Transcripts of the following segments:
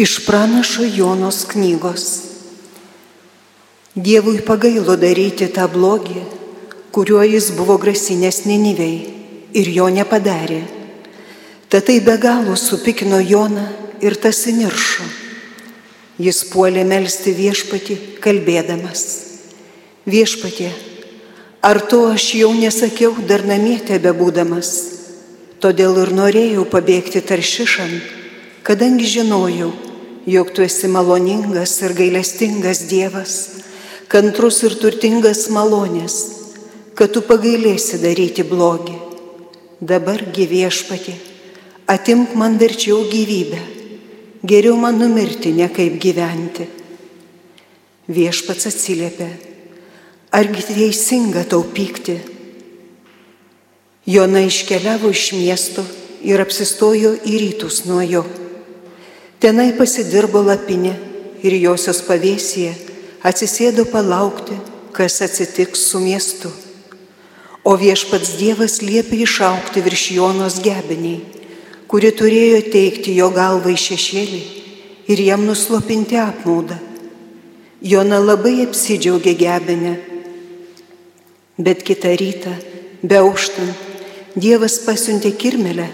Iš pranašo Jonos knygos. Dievui pagailo daryti tą blogį, kuriuo jis buvo grasinęs Ninivei ir jo nepadarė. Tad tai be galo supikino Joną ir tas įniršo. Jis puolė melstį viešpatį, kalbėdamas. Viešpatie, ar to aš jau nesakiau dar namie tebe būdamas, todėl ir norėjau pabėgti taršišan, kadangi žinojau, jog tu esi maloningas ir gailestingas Dievas, kantrus ir turtingas malonės, kad tu pagailėsi daryti blogį. Dabar gyviešpatė, atimk man verčiau gyvybę, geriau man numirti, ne kaip gyventi. Viešpats atsiliepė, argi teisinga tau pykti? Jona iškeliavo iš miesto ir apsistojo į rytus nuo jo. Tenai pasidirbo lapinė ir josios pavėsėje atsisėdo palaukti, kas atsitiks su miestu. O viešpats Dievas liepė išaukti virš Jonos gebiniai, kuri turėjo teikti jo galvą į šešėlį ir jam nuslopinti apmaudą. Jona labai apsidžiaugė gebinę, bet kitą rytą, beauštant, Dievas pasiuntė kirmelę,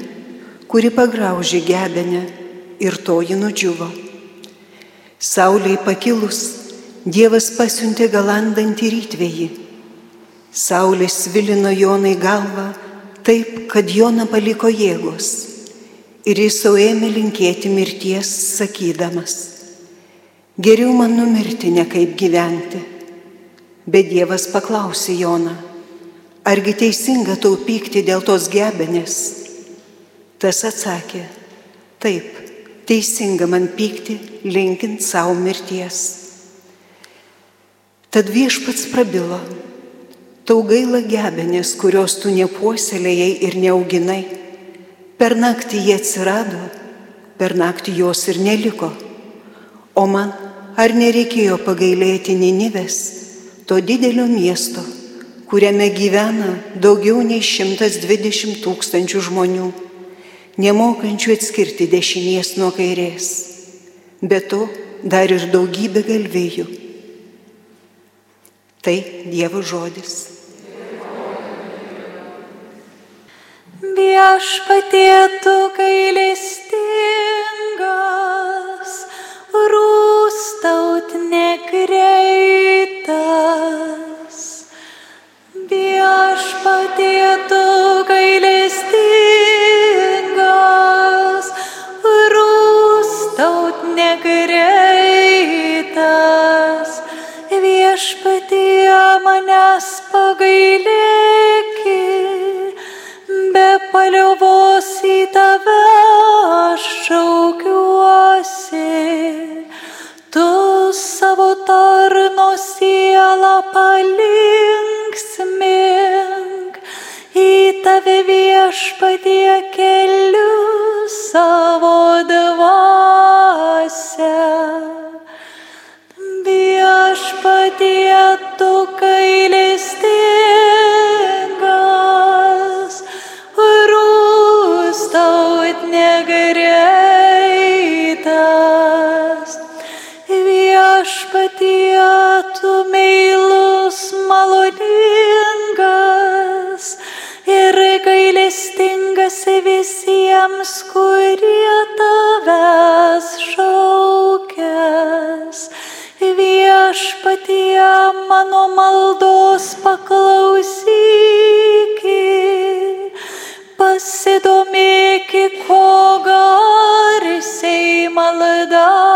kuri pagraužė gebinę ir toji nudžiuvo. Sauliai pakilus, Dievas pasiuntė galandantį rytvėjį. Saulė svilino Jonai galvą taip, kad Jona paliko jėgos. Ir jis savo ėmė linkėti mirties, sakydamas, geriau man numirti, ne kaip gyventi. Bet Dievas paklausė Joną, argi teisinga tau pykti dėl tos gebenės? Tas atsakė, taip, teisinga man pykti, linkint savo mirties. Tad viešpats prabilo, tau gaila gebenės, kurios tu nepuoselėjai ir neauginai. Per naktį jie atsirado, per naktį jos ir neliko. O man ar nereikėjo pagailėti Ninivės, to didelio miesto, kuriame gyvena daugiau nei 120 tūkstančių žmonių nemokančių atskirti dešinės nuo kairės, bet to dar ir daugybė galvėjų. Tai Dievo žodis. Viešpatėtų gailestingas, paliovos į tave aš šaukiuosi. Tu savo tarno sielą palinksmink, į tave viešpatie keliu savo dvasę. Viešpatie tu gailestingas, maldos paklausyki, pasidomėki, ko garsiai maldauju.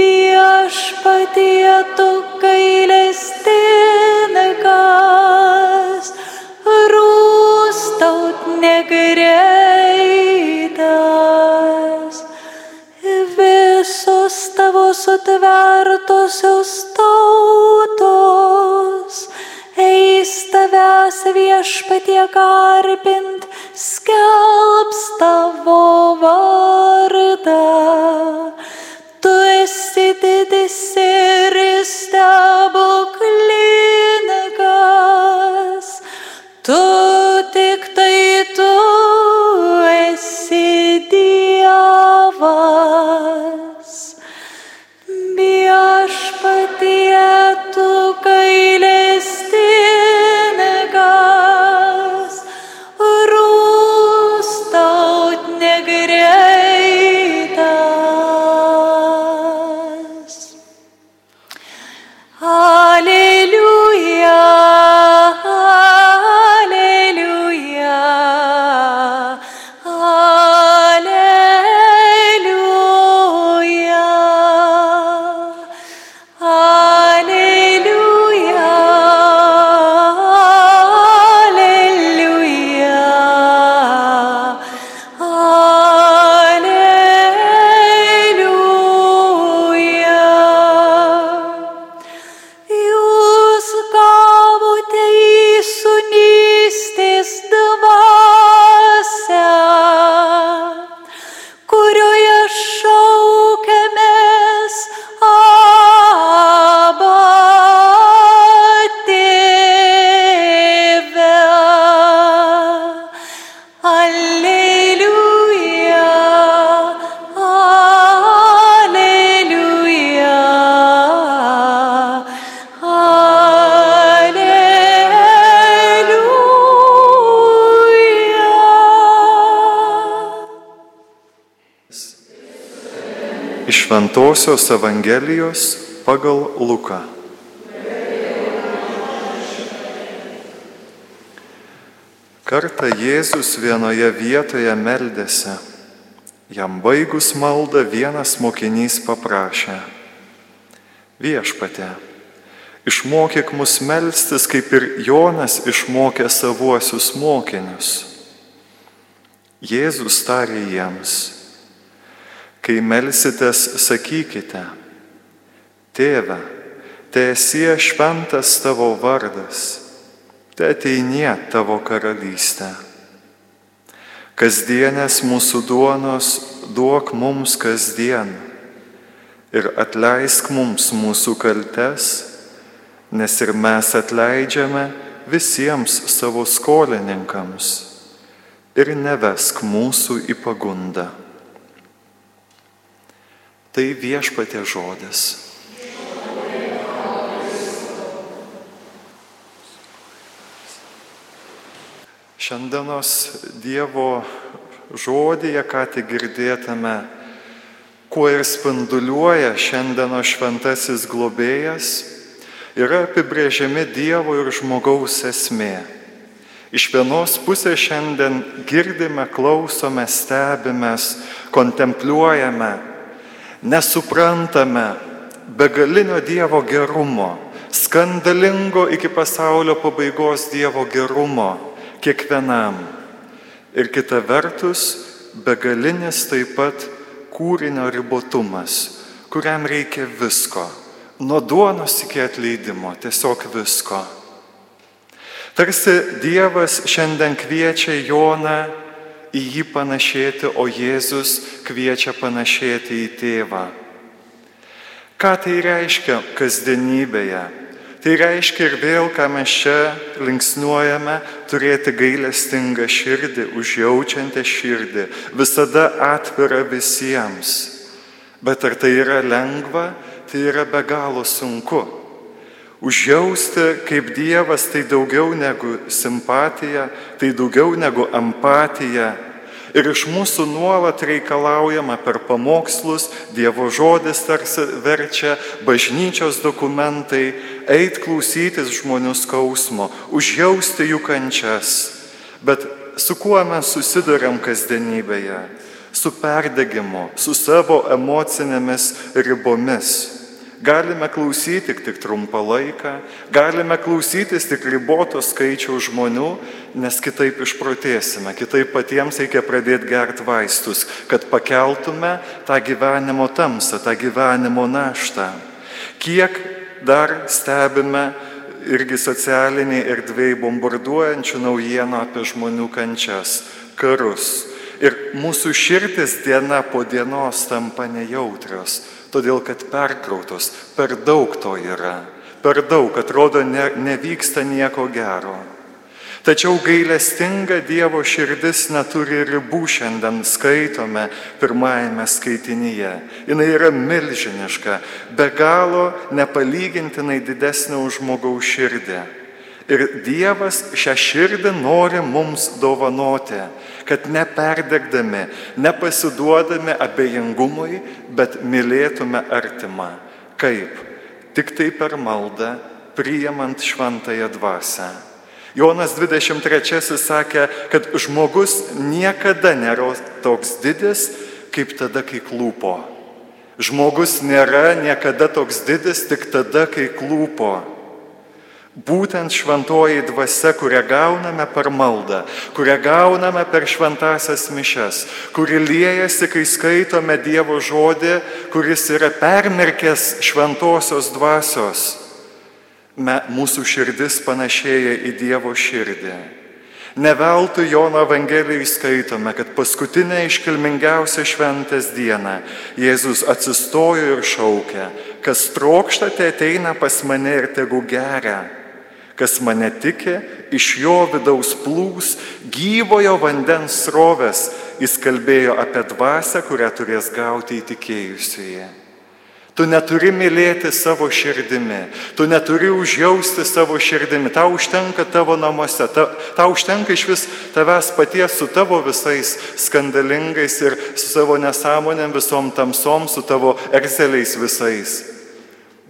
Viešpatie tu gailestingas, rūstaut negreitas. Visos tavo sutvertosios tautos, eis tavęs viešpatie garbint, skelbs tavo vardą. Tu esi didis ir stebuklingas, Iš Ventosios Evangelijos pagal Luką. Kartą Jėzus vienoje vietoje meldėsi. Jam baigus maldą vienas mokinys paprašė. Viešpatė, išmokyk mus melstis, kaip ir Jonas išmokė savuosius mokinius. Jėzus tarė jiems, kai melsitės, sakykite, Tėve, te esi šventas tavo vardas te ateinie tavo karalystė. Kasdienės mūsų duonos duok mums kasdien ir atleisk mums mūsų kaltes, nes ir mes atleidžiame visiems savo skolininkams ir nevesk mūsų į pagundą. Tai viešpatė žodis. Šiandienos Dievo žodėje, ką tik girdėtame, kuo ir spinduliuoja šiandienos šventasis globėjas, yra apibrėžiami Dievo ir žmogaus esmė. Iš vienos pusės šiandien girdime, klausome, stebimės, kontempliuojame, nesuprantame begalinio Dievo gerumo, skandalingo iki pasaulio pabaigos Dievo gerumo kiekvienam. Ir kita vertus, begalinis taip pat kūrinio ribotumas, kuriam reikia visko. Nuo duonos iki atleidimo, tiesiog visko. Tarsi Dievas šiandien kviečia Joną į jį panašėti, o Jėzus kviečia panašėti į tėvą. Ką tai reiškia kasdienybėje? Tai reiškia ir vėl, ką mes čia linksniuojame, turėti gailestingą širdį, užjaučiantę širdį, visada atvira visiems. Bet ar tai yra lengva, tai yra be galo sunku. Užjausti kaip Dievas tai daugiau negu simpatija, tai daugiau negu empatija, Ir iš mūsų nuolat reikalaujama per pamokslus, Dievo žodis tarsi verčia, bažnyčios dokumentai, eit klausytis žmonių skausmo, užjausti jų kančias. Bet su kuo mes susidurėm kasdienybėje? Su perdegimu, su savo emocinėmis ribomis. Galime klausyti tik trumpą laiką, galime klausytis tik ribotos skaičiaus žmonių, nes kitaip išprotėsime, kitaip patiems reikia pradėti gerti vaistus, kad pakeltume tą gyvenimo tamsą, tą gyvenimo naštą. Kiek dar stebime irgi socialiniai erdvėjai bombarduojančių naujienų apie žmonių kančias, karus. Ir mūsų širdis diena po dienos tampa nejautrios todėl kad perkrautos, per daug to yra, per daug, atrodo, ne, nevyksta nieko gero. Tačiau gailestinga Dievo širdis neturi ribų šiandien skaitome pirmajame skaitinyje. Jis yra milžiniška, be galo nepalygintinai didesnė už žmogaus širdį. Ir Dievas šią širdį nori mums dovanoti, kad neperdegdami, nepasiduodami abejingumui, bet mylėtume artimą. Kaip? Tik tai per maldą, priimant šventąją dvasę. Jonas 23 sakė, kad žmogus niekada nėra toks didis, kaip tada, kai klūpo. Žmogus nėra niekada toks didis tik tada, kai klūpo. Būtent šventoji dvasia, kurią gauname per maldą, kurią gauname per šventasias mišes, kuri liejasi, kai skaitome Dievo žodį, kuris yra permerkęs šventosios dvasios. Me, mūsų širdis panašėja į Dievo širdį. Neveltui Jono Evangelijai skaitome, kad paskutinę iškilmingiausią šventės dieną Jėzus atsistojo ir šaukė, kas trokštate ateina pas mane ir tegu geria kas mane tiki, iš jo vidaus plūs gyvojo vandens srovės, jis kalbėjo apie dvasę, kurią turės gauti įtikėjusieji. Tu neturi mylėti savo širdimi, tu neturi užjausti savo širdimi, tau užtenka tavo namuose, ta, tau užtenka iš vis tavęs paties su tavo visais skandalingais ir su savo nesąmonėm visom tamsom, su tavo erzeliais visais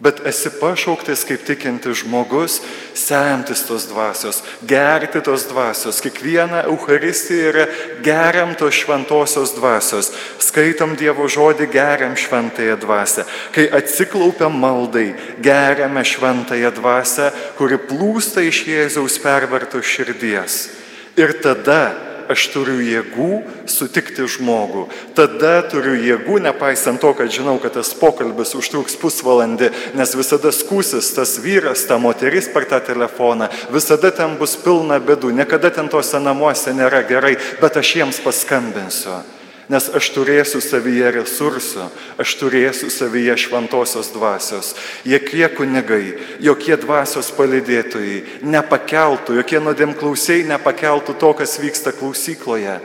bet esi pašauktas kaip tikintis žmogus, semtis tos dvasios, gerti tos dvasios. Kiekviena Euharistija yra geriam tos šventosios dvasios. Skaitom Dievo žodį, geriam šventąją dvasę. Kai atsiklaupiam maldai, geriame šventąją dvasę, kuri plūsta iš Jėzaus perverto širdies. Ir tada aš turiu jėgų sutikti žmogų. Tada turiu jėgų, nepaisant to, kad žinau, kad tas pokalbis užtruks pusvalandį, nes visada skusis tas vyras, ta moteris per tą telefoną, visada ten bus pilna bedų, niekada ten tose namuose nėra gerai, bet aš jiems paskambinsiu nes aš turėsiu savyje resursų, aš turėsiu savyje šventosios dvasios. Jokie kunigai, jokie dvasios palidėtojai nepakeltų, jokie nuodėmklausiai nepakeltų to, kas vyksta klausykloje,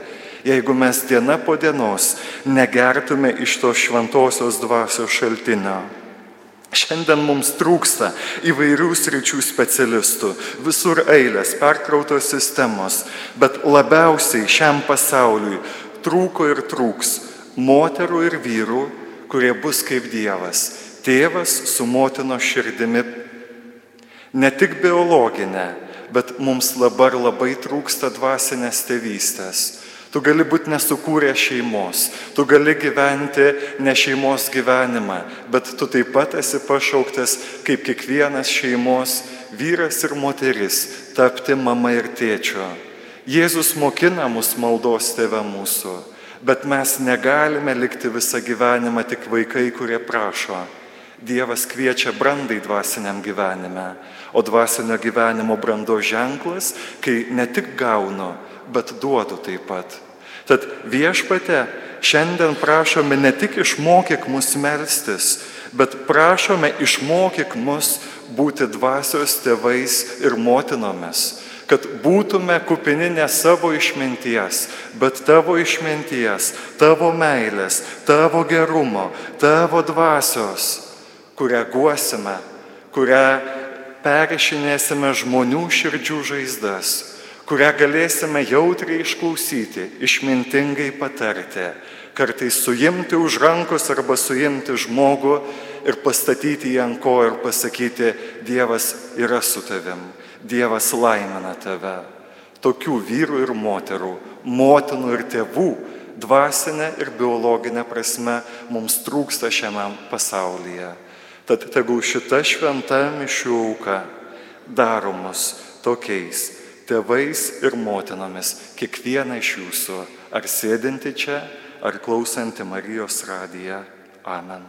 jeigu mes diena po dienos negertume iš tos šventosios dvasios šaltinio. Šiandien mums trūksta įvairių sričių specialistų, visur eilės, perkrautos sistemos, bet labiausiai šiam pasauliui trūko ir trūks moterų ir vyrų, kurie bus kaip Dievas. Tėvas su motino širdimi. Ne tik biologinė, bet mums dabar labai trūksta dvasinės tėvystės. Tu gali būti nesukūrę šeimos, tu gali gyventi ne šeimos gyvenimą, bet tu taip pat esi pašauktas kaip kiekvienas šeimos vyras ir moteris tapti mama ir tėčiu. Jėzus mokina mus maldos tėvę mūsų, bet mes negalime likti visą gyvenimą tik vaikai, kurie prašo. Dievas kviečia brandai dvasiniam gyvenime, o dvasinio gyvenimo brando ženklas, kai ne tik gaunu, bet duodu taip pat. Tad viešpate šiandien prašome ne tik išmokyk mus melstis, bet prašome išmokyk mus būti dvasios tėvais ir motinomis kad būtume kupini ne savo išminties, bet tavo išminties, tavo meilės, tavo gerumo, tavo dvasios, kurią guosime, kurią perišinėsime žmonių širdžių žaizdas, kurią galėsime jautriai išklausyti, išmintingai patarti, kartais suimti už rankos arba suimti žmogų ir pastatyti jį ant ko ir pasakyti, Dievas yra su tavim. Dievas laimina tave. Tokių vyrų ir moterų, motinų ir tėvų, dvasinė ir biologinė prasme mums trūksta šiame pasaulyje. Tad tegul šita šventa mišių auka daro mus tokiais tėvais ir motinomis, kiekvieną iš jūsų, ar sėdinti čia, ar klausanti Marijos radiją. Amen.